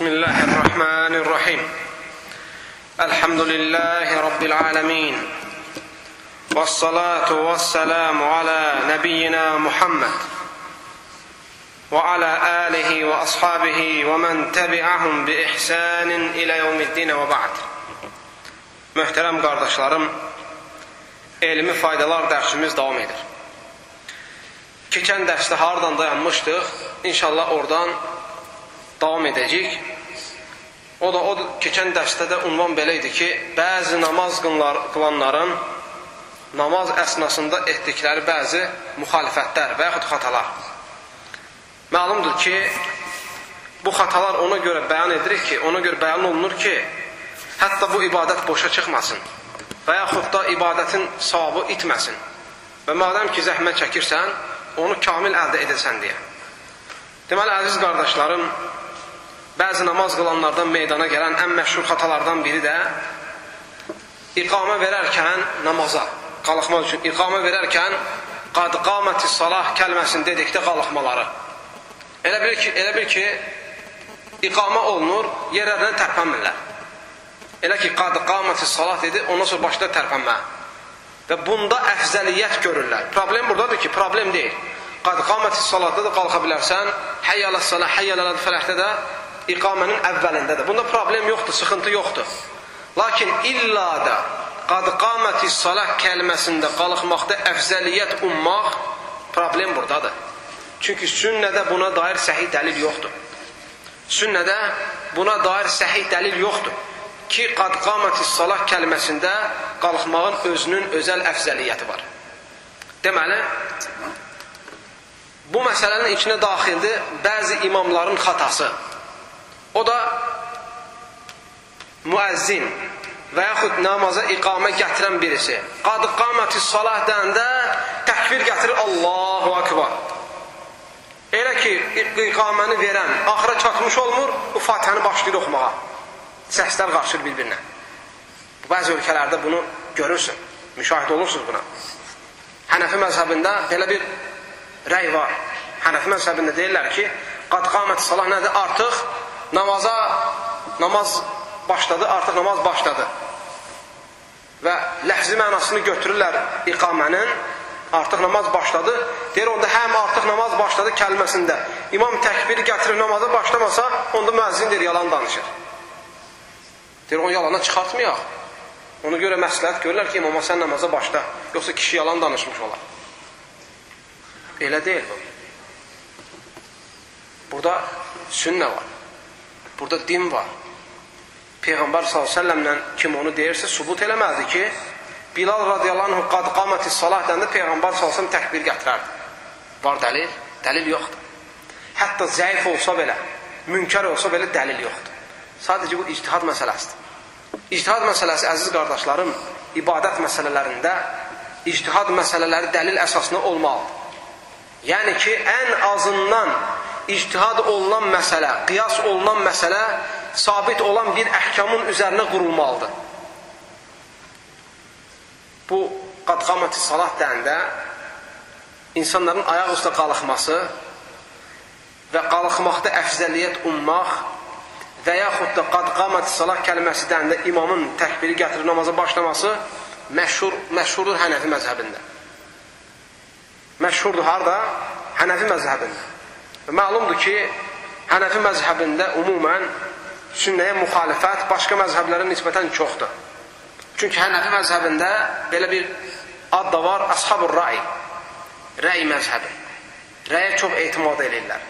بسم الله الرحمن الرحيم الحمد لله رب العالمين والصلاه والسلام على نبينا محمد وعلى اله واصحابه ومن تبعهم باحسان الى يوم الدين وبعد Möhtərəm qardaşlarım, elmi faydalar dərsimiz davam edir. Keçən dərsdə haradan dayanmışdıq? İnşallah oradan davam edəcəyik. O da o keçən dərsdə də ünvan belə idi ki, bəzi namaz qılanların namaz əsnasında etdikləri bəzi müxalifətlər və yaxud xatalar. Məlumdur ki, bu xatalar ona görə bəyan edirik ki, ona görə bəyan olunur ki, Hətta bu ibadət boşa çıxmasın və yaxud da ibadətin savabı itməsin. Və madəm ki, zəhmət çəkirsən, onu kamil əldə edəsən deyə. Deməli, əziz qardaşlarım, bəzi namaz qılanlardan meydana gələn ən məşhur xatalardan biri də iqamə verərkən namaza, qalxmaq üçün iqamə verərkən qad qaməti salah kəlməsini dedikdə qalxmaları. Elə bil ki, elə bil ki, iqamə olunur, yerlərindən tərpənmirlər. Elə ki, qad qamati salat dedi, ondan sonra başlayır tərpənmə. Və bunda əfzəliyyət görürlər. Problem buradadır ki, problem deyil. Qad qamati salatda da qalxa bilərsən, həyyələ salah, həyyələ fələhdə də iqamənin əvvəlindədir. Bunda problem yoxdur, sıxıntı yoxdur. Lakin illa da qad qamati salah kəlməsində qalxmaqda əfzəliyyət ummaq problem buradadır. Çünki sünnədə buna dair səhih dəlil yoxdur. Sünnədə buna dair səhih dəlil yoxdur ki, qad qamətis salah kəlməsində qalxmağın özünün özəl əfzəliyyəti var. Deməli, bu məsələnin içinə daxildir bəzi imamların xatası. O da müəzzin və yaxud namaza iqamə gətirən birisi. Qad qamətis salah deyəndə təkbir gətirir Allahu akbar. Elə ki, iqaməni verən axıra çatmış olmur, bu Fatihəni başlayır oxumağa səslər qarşır bir-birinə. Bəzi ölkələrdə bunu görürsün, müşahidə olursunuz buna. Hənəfi məzhəbində belə bir rəy var. Hənəfi məzhəbində deyirlər ki, qad qamət salah nədir? Artıq namaza, namaz başladı, artıq namaz başladı. Və ləhzi mənasını götürürlər iqamənin, artıq namaz başladı. Deyir, onda həm artıq namaz başladı kəlməsində. İmam təkbiri gətirib namaza başlamasa, onda müəzzin deyir, yalan danışır. Deyir, onu yalana çıxartmayaq. Ona görə məsləhət görürlər ki, imama sən namaza başla. Yoxsa kişi yalan danışmış olar. Elə deyil bu. Burada sünnə var. Burada din var. Peyğəmbər s.ə.v-lə kim onu deyirsə, subut eləməlidir ki, Bilal radiyallahu anh qad qaməti salah dəndə Peyğəmbər s.ə.v təkbir gətirərdi. Var dəlil? Dəlil yoxdur. Hətta zəif olsa belə, münkər olsa belə dəlil yoxdur. Sadəcə bu ictihad məsələsidir. İctihad məsələsi, əziz qardaşlarım, ibadət məsələlərində ictihad məsələləri dəlil əsasına olmalıdır. Yəni ki, ən azından ictihad olunan məsələ, qiyas olunan məsələ sabit olan bir əhkamın üzərinə qurulmalıdır. Bu, qadqaməti salat deyəndə insanların ayaq üstə qalxması və qalxmaqda əfzəliyyət ummaq və yaxud da qad qamat salah kəlməsi dəndə imamın təkbiri gətirib namaza başlaması məşhur, məşhurdur Hənəfi məzhəbində. Məşhurdur harada? Hənəfi məzhəbində. Və məlumdur ki, Hənəfi məzhəbində umumən sünnəyə müxalifət başqa məzhəblərə nisbətən çoxdur. Çünki Hənəfi məzhəbində belə bir ad da var, Ashab-ur Rai, rəy məzhəbi. Rəyə çox etimad edirlər.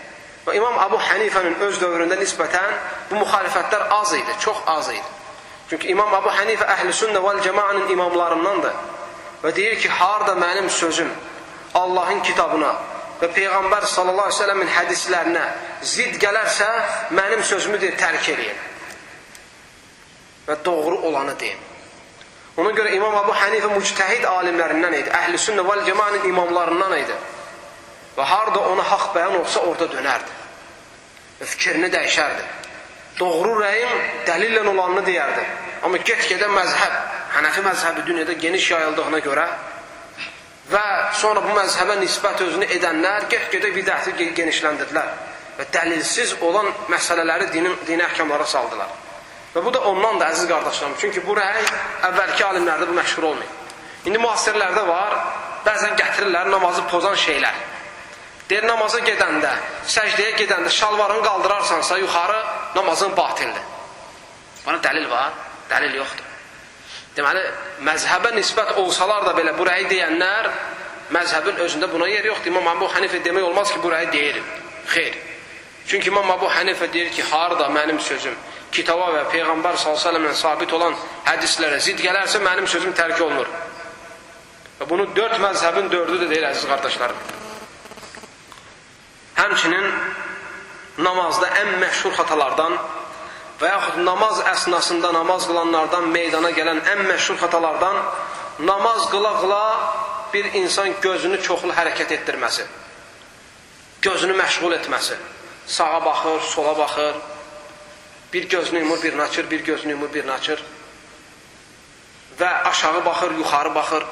Və İmam Abu Hənifənin öz dövründə nisbətən bu müxalifətlər az idi, çox az idi. Çünki İmam Abu Hənifə əhl-i sünnə vəl cəmaənin imamlarındandır. Və deyir ki, harda mənim sözüm Allahın kitabına və Peyğəmbər sallallahu aleyhi ve sellemin hədislərinə zid gələrsə, mənim sözümü deyir, tərk edin. Və doğru olanı deyin. Ona görə İmam Abu Hənifə müctəhid alimlərindən idi. Əhl-i sünnə vəl cəmaənin imamlarından idi. Və harada ona haqq bəyan olsa, orada dönərdi. Və fikrini dəyişərdi. Doğru rəyin dəlillə olanını deyərdi. Amma get-gedə məzhəb, Hənəfi məzhəbi dünyada geniş yayıldığına görə və sonra bu məzhəbə nisbət özünü edənlər get-gedə bidəti genişləndirdilər. və dəlilsiz olan məsələləri dinin, dini əhkamlara saldılar. Və bu da ondan da əziz qardaşlarım. Çünki bu rəy əvvəlki alimlərdə bu məşhur olmayıb. İndi müasirlərdə var, bəzən gətirirlər namazı pozan şeylər. Deyir, namaza gedəndə, səcdəyə gedəndə şalvarını qaldırarsansa yuxarı namazın batildir. Bana dəlil var, dəlil yoxdur. Deməli, məzhəbə nisbət olsalar da belə bu rəyi deyənlər, məzhəbin özündə buna yer yoxdur. İmam Əbu Hənifə demək olmaz ki, bu rəyi deyirim. Xeyr. Çünki İmam Əbu Hənifə deyir ki, harda mənim sözüm kitaba və Peyğəmbər s.ə.v-lə sabit olan hədislərə zid gələrsə, mənim sözüm tərk olunur. Və bunu dörd məzhəbin dördü də deyir, əziz qardaşlarım. Həmçinin namazda ən məşhur xatalardan və yaxud namaz əsnasında namaz qılanlardan meydana gələn ən məşhur xatalardan namaz qıla-qıla bir insan gözünü çoxlu hərəkət etdirməsi, gözünü məşğul etməsi, sağa baxır, sola baxır, bir gözünü yumur, birini açır, bir gözünü yumur, birini açır və aşağı baxır, yuxarı baxır,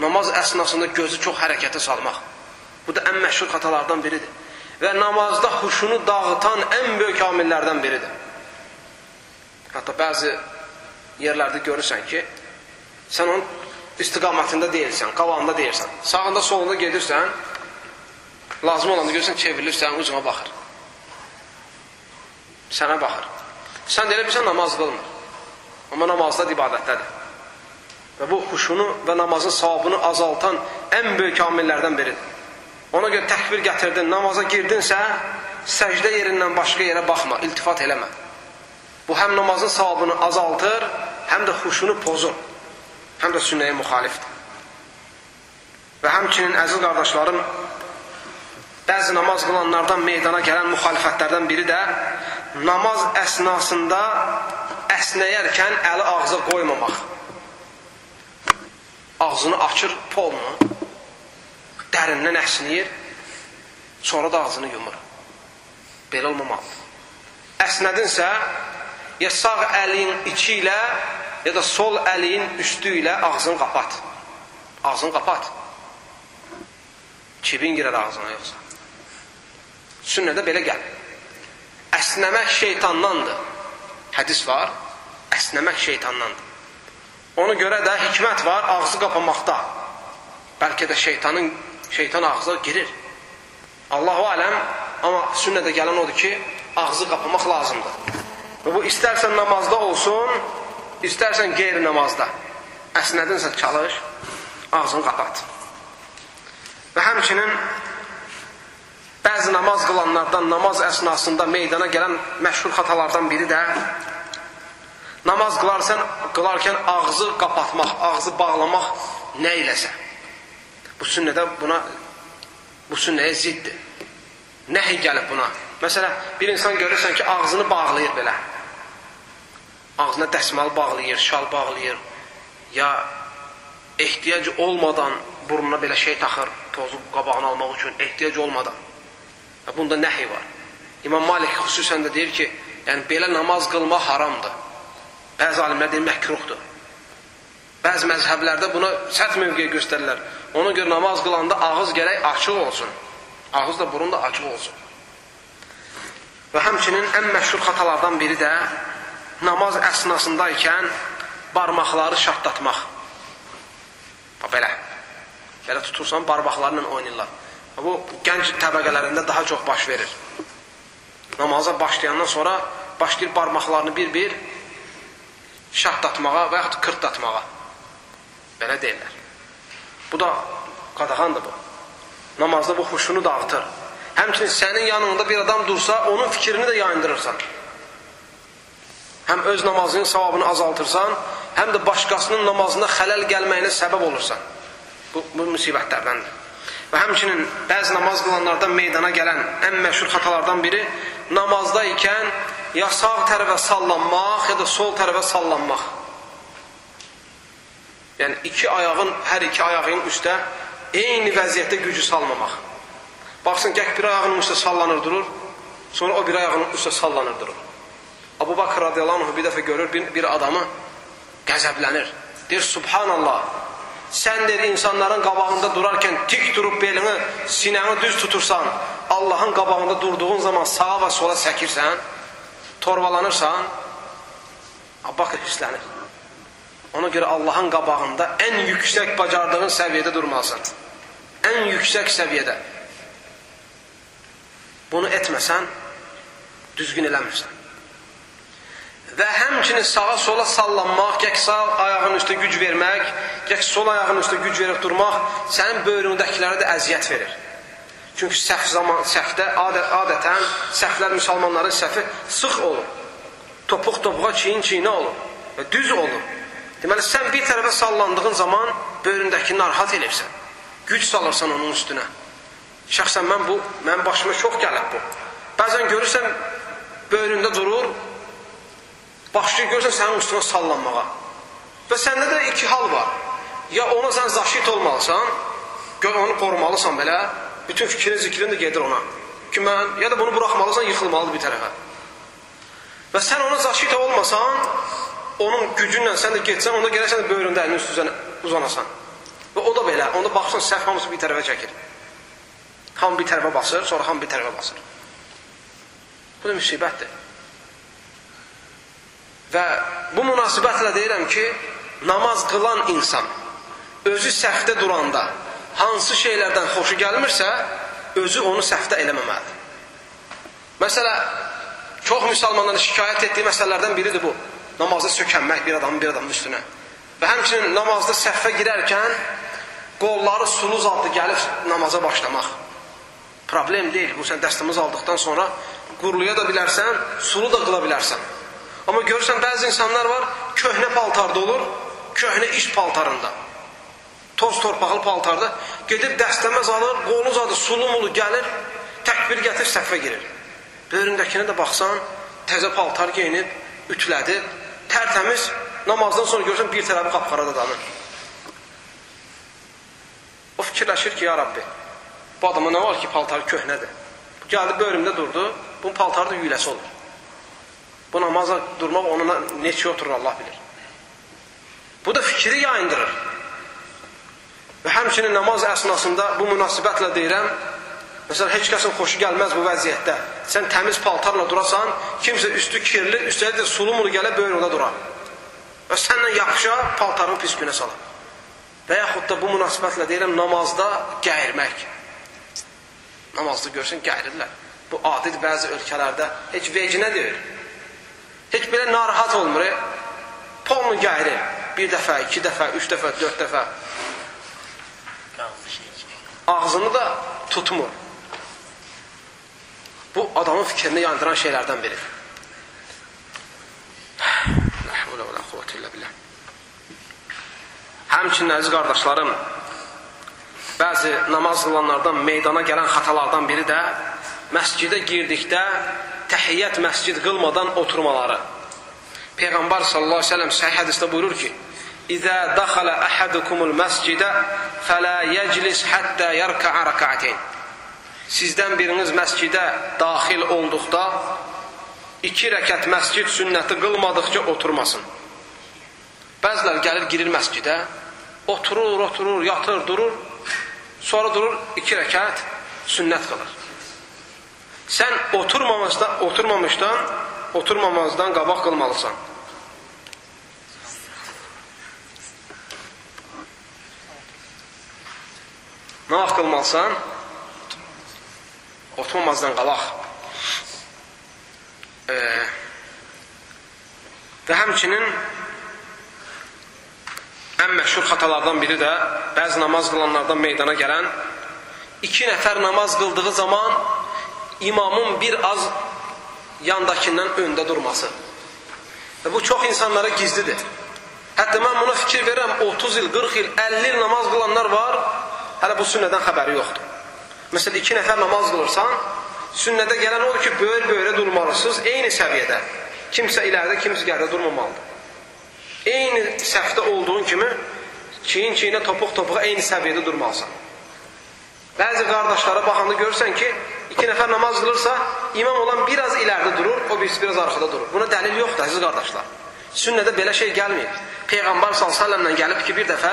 namaz əsnasında gözü çox hərəkətə salmaq. Bu da ən məşhur xatalardan biridir. Və namazda huşunu dağıtan ən böyük amillərdən biridir. Hətta bəzi yerlərdə görürsən ki, sən onun istiqamətində deyilsən, qabağında deyirsən. Sağında, solunda gedirsən, lazım olanda görürsən, çevrilirsən, ucuna baxır. Sənə baxır. Sən də elə bilsən, namaz qılmır. Amma namazda ibadətdədir. Və bu xuşunu və namazın savabını azaltan ən böyük amillərdən biridir. Ona görə təkbir gətirdin, namaza girdinsə, səcdə yerindən başqa yerə baxma, iltifat eləmə. Bu həm namazın savabını azaltır, həm də xuşunu pozur. Həm də sünnəyə müxalifdir. Və həmçinin əziz qardaşlarım, bəzi namaz qılanlardan meydana gələn müxalifətlərdən biri də namaz əsnasında əsnəyərkən əli ağza qoymamaq. Ağzını açır polunu, dərindən əsnəyir, sonra da ağzını yumur. Belə olmamalıdır. Əsnədinsə, ya sağ əlin içi ilə, ya da sol əlin üstü ilə ağzını qapat. Ağzını qapat. Çibin girər ağzına yoxsa. Sünnədə belə gəl. Əsnəmək şeytandandır. Hədis var, əsnəmək şeytandandır. Ona görə də hikmət var ağzı qapamaqda. Bəlkə də şeytanın şeytan ağza girir. Allahu aləm, amma sünnədə gələn odur ki, ağzı qapamaq lazımdır. Və bu istərsən namazda olsun, istərsən qeyri namazda. Əsnədinsə çalış, ağzını qapat. Və həmçinin bəzi namaz qılanlardan namaz əsnasında meydana gələn məşhur xatalardan biri də namaz qılarsan, qılarkən ağzı qapatmaq, ağzı bağlamaq nə iləsə. Bu sünnədə buna bu sünnəyə ziddir. Nəhi gəlib buna. Məsələn, bir insan görürsən ki, ağzını bağlayır belə. Ağzına dəsmal bağlayır, şal bağlayır. Ya ehtiyac olmadan burnuna belə şey taxır, tozu qabağını almaq üçün ehtiyac olmadan. Və bunda nəhi var. İmam Malik xüsusən də deyir ki, yəni belə namaz qılmaq haramdır. Bəzi alimlər deyir məkruhdur. Bəzi məzhəblərdə buna sərt mövqe göstərirlər. Ona görə namaz qılanda ağız gərək açıq olsun. Ağız da burun da açıq olsun. Və həmçinin ən məşhur xatalardan biri də namaz əsnasında ikən barmaqları şartlatmaq. Belə. Belə tutursan barmaqlarla oynayırlar. Bu gənc təbəqələrində daha çox baş verir. Namaza başlayandan sonra başlayır barmaqlarını bir-bir şartlatmağa və yaxud kırtlatmağa. Belə deyirlər. Bu da qadağandır bu. Namazda bu xuşunu dağıtır. Həmçinin sənin yanında bir adam dursa, onun fikrini də yayındırırsan. Həm öz namazının savabını azaltırsan, həm də başqasının namazına xələl gəlməyinə səbəb olursan. Bu, bu müsibətlərdəndir. Və həmçinin bəzi namaz qılanlardan meydana gələn ən məşhur xatalardan biri namazda ikən ya sağ tərəfə sallanmaq, ya da sol tərəfə sallanmaq. Yəni iki ayağın, hər iki ayağın üstə eyni vəziyyətdə gücü salmamaq. Baxsın, gəh bir ayağının üstə sallanır durur, sonra o bir ayağının üstə sallanır durur. Abu Bakr radiyallahu anh bir dəfə görür bir, bir adamı qəzəblənir. Deyir, subhanallah, sən deyir insanların qabağında durarkən tik durub belini, sinəni düz tutursan, Allahın qabağında durduğun zaman sağa və sola səkirsən, torbalanırsan, bax hirslənir. Ona görə Allahın qabağında ən yüksək bacardığın səviyyədə durmalısan. Ən yüksək səviyyədə. Bunu etməsən, düzgün eləmirsən. Və həmçinin sağa sola sallanmaq, gək sağ ayağın üstə güc vermək, gək sol ayağın üstə güc verib durmaq sənin böyründəkilərə də əziyyət verir. Çünki səhv zaman, səhvdə adə, adətən səhvlər müsəlmanların səhvi sıx olur. Topuq topuğa, çiyin çiyinə olur və düz olur. Deməli, sən bir tərəfə sallandığın zaman böyründəki narahat eləyirsən. Güc salırsan onun üstünə. Şəxsən mən bu, mənim başıma çox gəlib bu. Bəzən görürsən, böyründə durur, başlayır görürsən sənin üstünə sallanmağa. Və səndə də iki hal var. Ya ona sən zaşit olmalısan, onu qorumalısan belə, bütün fikrin, zikrin də gedir ona. Ki mən, ya da bunu buraxmalısan, yıxılmalıdır bir tərəfə. Və sən ona zaşit olmasan, onun gücünlə sən də getsən, onda gələksən də böyründə əlini üstü uzanasan. Və o da belə, onda baxsan səhv hamısı bir tərəfə çəkir. Ham bir tərəfə basır, sonra ham bir tərəfə basır. Bu da müsibətdir. Və bu münasibətlə deyirəm ki, namaz qılan insan özü səhvdə duranda hansı şeylərdən xoşu gəlmirsə, özü onu səhvdə eləməməlidir. Məsələ, çox müsəlmanların şikayət etdiyi məsələlərdən biridir bu. Namazda sökənmək bir adamın bir adamın üstünə. Və həmçinin namazda səhvə girərkən qolları sulu zadlı gəlib namaza başlamaq. Problem deyil. Bu sən dəstəmiz aldıqdan sonra quruluya da bilərsən, sulu da qıla bilərsən. Amma görürsən, bəzi insanlar var, köhnə paltarda olur, köhnə iş paltarında. Toz torpaqlı paltarda. Gedib dəstəməz alır, qolu uzadı, sulu mulu gəlir, təkbir gətir, səhvə girir. Böyründəkinə də baxsan, təzə paltar geyinib, ütlədib, tərtəmiz, namazdan sonra görürsən, bir tərəfi qapqarada danır. O fikirləşir ki, ya Rabbi, bu adama nə var ki, paltarı köhnədir. Gəldi, bölümdə durdu, bunun paltarı da yüyləsi olur. Bu namaza durmaq onuna neçə oturur Allah bilir. Bu da fikri yayındırır. Və həmçinin namaz əsnasında bu münasibətlə deyirəm, məsələn, heç kəsin xoşu gəlməz bu vəziyyətdə. Sən təmiz paltarla durasan, kimsə üstü kirli, üstəlik də sulumulu gələ böyründə durar. Və sənlə yapışa paltarını pis günə salar. Və yaxud da bu münasibətlə deyirəm, namazda gəyirmək. Namazda görsən, gəyirirlər. Bu adid bəzi ölkələrdə heç vecinə deyir. Heç belə narahat olmur. E? Polnu gəyirir. Bir dəfə, iki dəfə, üç dəfə, dörd dəfə. Ağzını da tutmur. Bu adamın fikrini yandıran şeylərdən biri. Həmçinin əziz qardaşlarım, bəzi namaz qılanlardan meydana gələn xatalardan biri də məscidə girdikdə təhiyyət məscid qılmadan oturmaları. Peyğəmbər sallallahu əleyhi və səlləm səhih hədisdə buyurur ki: "İzə daxala ahadukumul məscidə fələ yeclis hatta yarka'a rak'atayn." Sizdən biriniz məscidə daxil olduqda iki rəkat məscid sünnəti qılmadıqca oturmasın. Bəzilər gəlir girir məscidə, oturur, oturur, yatır, durur, sonra durur iki rəkat sünnət qılır. Sən oturmamışdan, oturmamışdan, oturmamazdan qabaq qılmalısan. Nə vaxt qılmalısan? Oturmamazdan qabaq. E, və həmçinin ən məşhur xatalardan biri də bəzi namaz qılanlardan meydana gələn iki nəfər namaz qıldığı zaman imamın bir az yandakindən öndə durması. Və bu çox insanlara gizlidir. Hətta mən buna fikir verirəm, 30 il, 40 il, 50 il namaz qılanlar var, hələ bu sünnədən xəbəri yoxdur. Məsələn, iki nəfər namaz qılırsan, sünnədə gələn odur ki, böyür-böyrə durmalısınız, eyni səviyyədə. Kimsə ilərdə, kimsə gərdə durmamalıdır. Eyni səhvdə olduğun kimi, çiyin-çiyinə, topuq-topuğa eyni səviyyədə durmalısan. Bəzi qardaşlara baxanda görürsən ki, iki nəfər namaz qılırsa, imam olan biraz ilərdə durur, o birisi biraz arxada durur. Buna dəlil yoxdur, əziz qardaşlar. Sünnədə belə şey gəlməyib. Peyğəmbər s.ə.v-lə gəlib ki, bir dəfə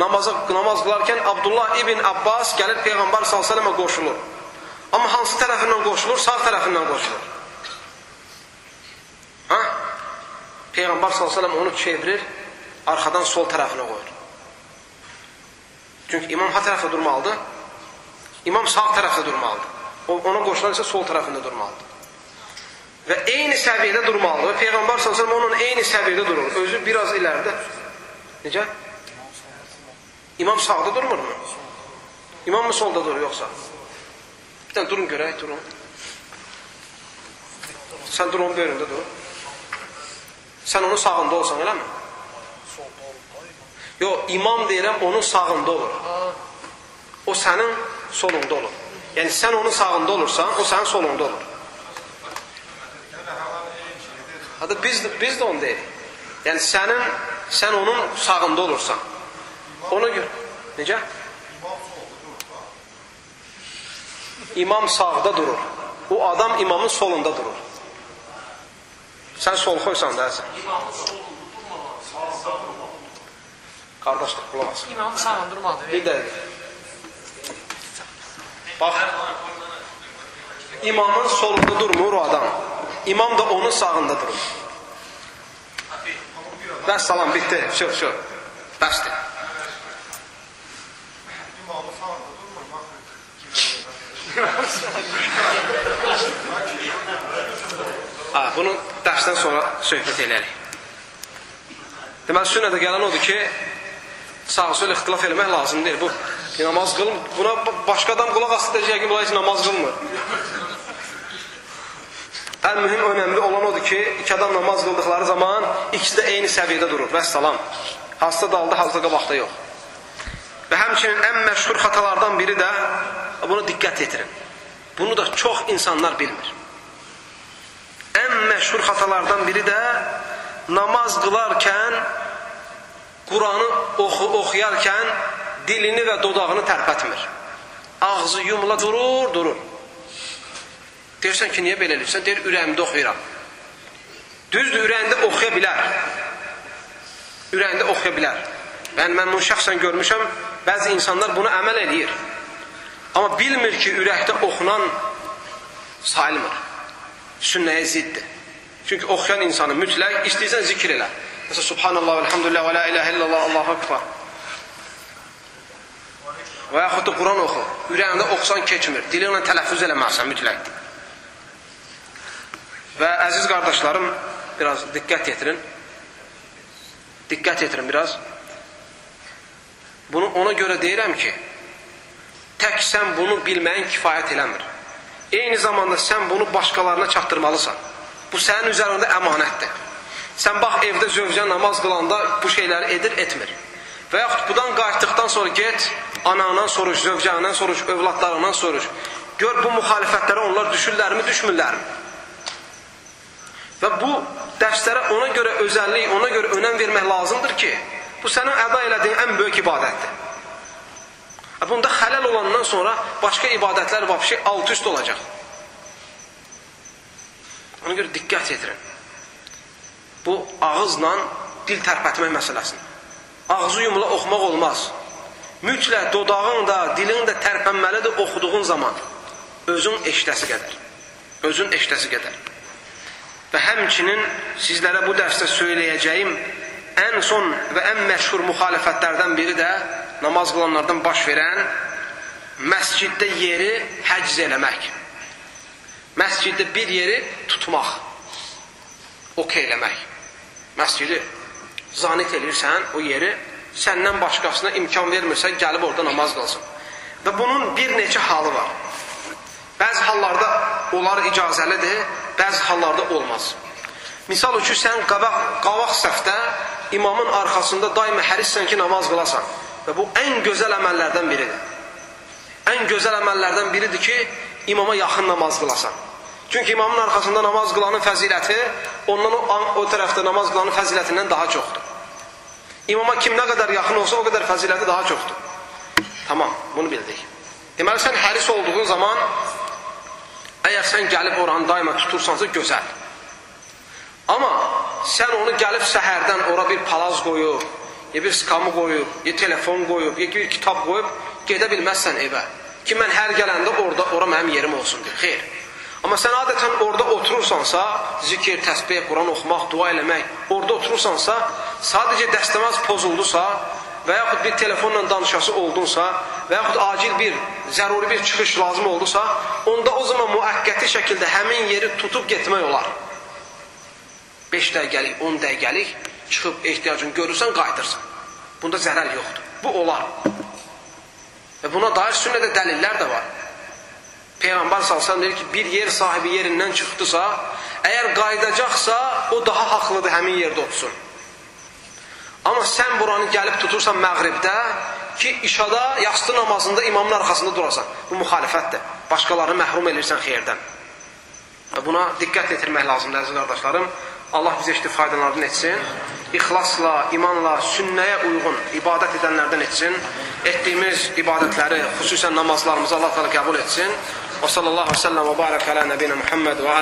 namaza, namaz qılarkən Abdullah ibn Abbas gəlib Peyğəmbər s.ə.və qoşulur. Amma hansı tərəfindən qoşulur? Sağ tərəfindən qoşulur. Ha? Peyğəmbər s.ə.v onu çevirir, arxadan sol tərəfinə qoyur. Çünki imam ha tərəfdə durmalıdır, imam sağ tərəfdə durmalıdır. Ona qoşulan isə sol tərəfində durmalıdır. Və eyni səviyyədə durmalıdır. Peyğəmbər s.ə.v onun eyni səviyyədə durur. Özü biraz ilərdə. Necə? İmam sağda durmurmu? İmam mı solda durur yoxsa? Bir dənə durun görək, durun. Sən dur onun böyründə dur. Sən onun sağında olsan, eləmi? Yox, imam deyirəm, onun sağında olur. O sənin solunda olur. Yəni, sən onun sağında olursan, o sənin solunda olur. Hatta biz, biz də onu deyirik. Yəni, sənin, sən onun sağında olursan. Ona görə. Necə? İmam sağda durur. O adam imamın solunda durur. Sən sol xoysan da sən. Qardaşlıq qulaq asın. İmamın sağında durmadı. Bir də Bax. İmamın solunda durmur o adam. İmam da onun sağında durur. Bəs salam bitdi. Şur şur. Bəsdir. Ha, bunu dərsdən sonra söhbət edərik. Deməli, sünnədə gələn odur ki, sağ-sol ixtilaf eləmək lazım deyil. Bu namaz qılm, buna başqa adam qulaq asıb deyəcək ki, bunlar heç namaz qılmır. Ən mühüm, önəmli olan odur ki, iki adam namaz qıldıqları zaman ikisi də eyni səviyyədə durur. Vəssalam. Hasta dalda, hasta qabaqda yox. Və həmçinin ən məşhur xatalardan biri də, bunu diqqət yetirin. Bunu da çox insanlar bilmir. Ən məşhur xatalardan biri də namaz qılarkən, Quranı oxu, oxuyarkən dilini və dodağını tərpətmir. Ağzı yumula durur, durur. Deyirsən ki, niyə belə eləyirsən? Deyir, ürəyimdə oxuyuram. Düzdür, ürəyində oxuya bilər. Ürəyində oxuya bilər. Yəni, mən bunu şəxsən görmüşəm, bəzi insanlar bunu əməl edir. Amma bilmir ki, ürəkdə oxunan sayılmır. Sünnəyə ziddir. Çünki oxuyan insanı mütləq istəyirsən zikr elə. Məsələn, Subhanallah, Elhamdülillah, və la iləhə illallah, Allahu Akbar. Və yaxud da Quran oxu. Ürəyində oxusan keçmir. Dili ilə tələffüz eləməlisən mütləq. Və əziz qardaşlarım, biraz diqqət yetirin. Diqqət yetirin biraz. Bunu ona görə deyirəm ki, tək sən bunu bilməyin kifayət eləmir. Eyni zamanda sən bunu başqalarına çatdırmalısan. Bu sənin üzərində əmanətdir. Sən bax evdə zövcə namaz qılanda bu şeyləri edir, etmir. Və yaxud budan qayıtdıqdan sonra get, anandan soruş, zövcəndən soruş, övladlarından soruş. Gör bu müxalifətlərə onlar düşürlərmi, düşmürlərmi? Və bu dərslərə ona görə özəllik, ona görə önəm vermək lazımdır ki, bu sənin əda elədiyin ən böyük ibadətdir. Bunda xələl olandan sonra başqa ibadətlər vəbşi alt üst olacaq. Ona görə diqqət yetirin. Bu ağızla dil tərpətmək məsələsidir. Ağzı yumula oxumaq olmaz. Mütləq dodağın da, dilin də tərpənməlidir oxuduğun zaman. Özün eşdəsi qədər. Özün eşdəsi qədər. Və həmçinin sizlərə bu dərsdə söyləyəcəyim ən son və ən məşhur müxalifətlərdən biri də namaz qılanlardan baş verən məsciddə yeri həcz eləmək. Məsciddə bir yeri tutmaq. Okey eləmək. Məscidi zanit eləyirsən, o yeri səndən başqasına imkan vermirsən, gəlib orada namaz qılsın. Və bunun bir neçə halı var. Bəzi hallarda onlar icazəlidir, bəzi hallarda olmaz. Misal üçün, sən qabaq, qavaq səfdə imamın arxasında daima hərissən ki, namaz qılasan. Və bu ən gözəl əməllərdən biridir. Ən gözəl əməllərdən biridir ki, imama yaxın namaz qılasan. Çünki imamın arxasında namaz qılanın fəziləti ondan o, o tərəfdə namaz qılanın fəzilətindən daha çoxdur. İmama kim nə qədər yaxın olsa, o qədər fəziləti daha çoxdur. Tamam, bunu bildik. Deməli, sən həris olduğun zaman, əgər sən gəlib oranı daima tutursansa, gözəl. Amma sən onu gəlib səhərdən ora bir palaz qoyub, ya bir skamı qoyub, ya telefon qoyub, ya bir kitab qoyub, gedə bilməzsən evə. ki mən hər gələndə orada ora mənim yerim olsun deyə. Xeyr. Amma sən adətən orada oturursansa, zikir, təsbih, Quran oxumaq, dua eləmək, orada oturursansa, sadəcə dəstəmaz pozuldusa və yaxud bir telefonla danışası oldunsa və yaxud acil bir, zəruri bir çıxış lazım oldusa, onda o zaman müəqqəti şəkildə həmin yeri tutub getmək olar. 5 dəqiqəlik, 10 dəqiqəlik çıxıb ehtiyacını görürsən, qayıdırsan. Bunda zərər yoxdur. Bu olar. Və buna dair sünnədə dəlillər də var. Peyğəmbər salsan deyir ki, bir yer sahibi yerindən çıxdısa, əgər qayıdacaqsa, o daha haqlıdır həmin yerdə otursun. Amma sən buranı gəlib tutursan məğribdə ki, işada, yastı namazında imamın arxasında durasan. Bu müxalifətdir. Başqalarını məhrum edirsən xeyirdən. Və buna diqqət yetirmək lazımdır, əziz qardaşlarım. Allah bizə işdə faydalarını etsin. İxlasla, imanla, sünnəyə uyğun ibadət edənlərdən etsin. Etdiyimiz ibadətləri, xüsusən namazlarımızı Allah təala qəbul etsin. Və sallallahu əleyhi və səlləm və barək alə nəbiyina Muhammed və